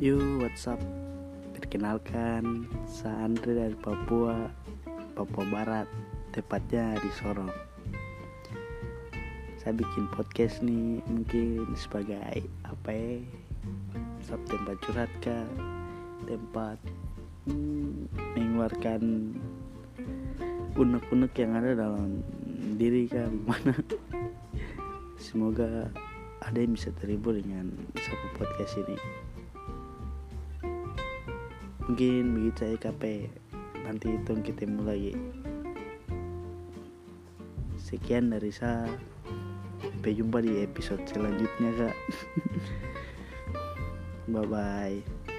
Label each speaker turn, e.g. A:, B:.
A: Yo, what's up? Perkenalkan, saya Andre dari Papua, Papua Barat, tepatnya di Sorong. Saya bikin podcast nih mungkin sebagai apa ya? Satu tempat curhat kah? Tempat hmm, mengeluarkan unek-unek yang ada dalam diri kah? Gimana? Semoga ada yang bisa terhibur dengan satu podcast ini mungkin begitu saya KP nanti itu ketemu lagi. Sekian dari saya. Sampai jumpa di episode selanjutnya kak. Bye bye